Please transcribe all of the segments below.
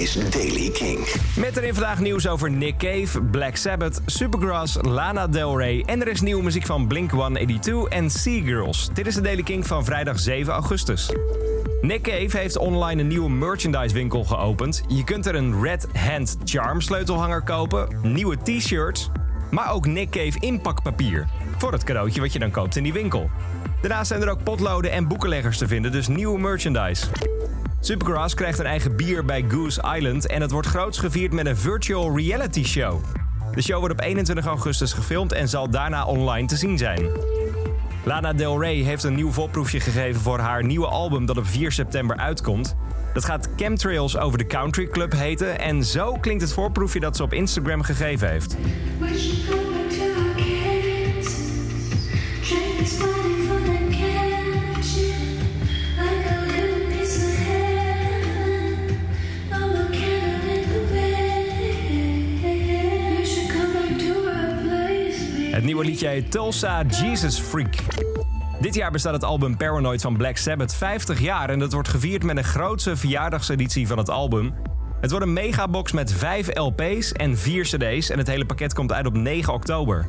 is Daily King. Met erin vandaag nieuws over Nick Cave, Black Sabbath, Supergrass, Lana Del Rey... en er is nieuwe muziek van Blink-182 en Sea Girls. Dit is de Daily King van vrijdag 7 augustus. Nick Cave heeft online een nieuwe merchandise winkel geopend. Je kunt er een Red Hand Charm sleutelhanger kopen, nieuwe t-shirts... maar ook Nick Cave inpakpapier. Voor het cadeautje wat je dan koopt in die winkel. Daarnaast zijn er ook potloden en boekenleggers te vinden, dus nieuwe merchandise. Supergrass krijgt een eigen bier bij Goose Island en het wordt groots gevierd met een virtual reality show. De show wordt op 21 augustus gefilmd en zal daarna online te zien zijn. Lana Del Rey heeft een nieuw voorproefje gegeven voor haar nieuwe album dat op 4 september uitkomt. Dat gaat Chemtrails over de Country Club heten en zo klinkt het voorproefje dat ze op Instagram gegeven heeft. Het nieuwe liedje Tulsa Jesus Freak. Dit jaar bestaat het album Paranoid van Black Sabbath 50 jaar en dat wordt gevierd met een grootse verjaardagseditie van het album. Het wordt een megabox met 5 LP's en 4 CD's en het hele pakket komt uit op 9 oktober.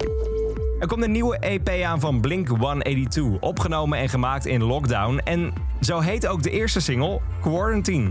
Er komt een nieuwe EP aan van Blink 182, opgenomen en gemaakt in lockdown. En zo heet ook de eerste single Quarantine.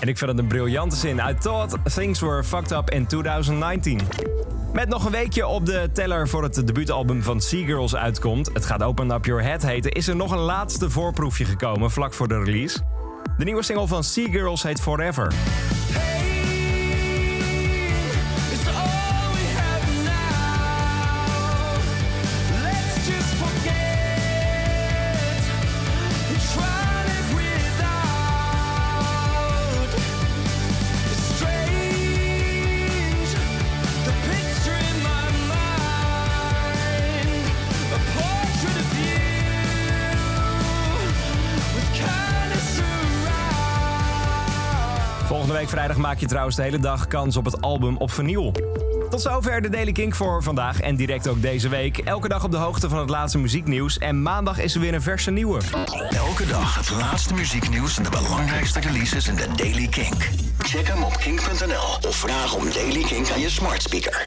En ik vind het een briljante zin. I thought things were fucked up in 2019. Met nog een weekje op de teller voor het debuutalbum van Seagirls uitkomt. Het gaat Open Up Your Head heten. Is er nog een laatste voorproefje gekomen vlak voor de release. De nieuwe single van Seagirls heet Forever. Volgende week vrijdag maak je trouwens de hele dag kans op het album op vinyl. Tot zover de Daily Kink voor vandaag en direct ook deze week. Elke dag op de hoogte van het laatste muzieknieuws. En maandag is er weer een verse nieuwe. Elke dag het laatste muzieknieuws en de belangrijkste releases in de Daily Kink. Check hem op kink.nl of vraag om Daily Kink aan je smart speaker.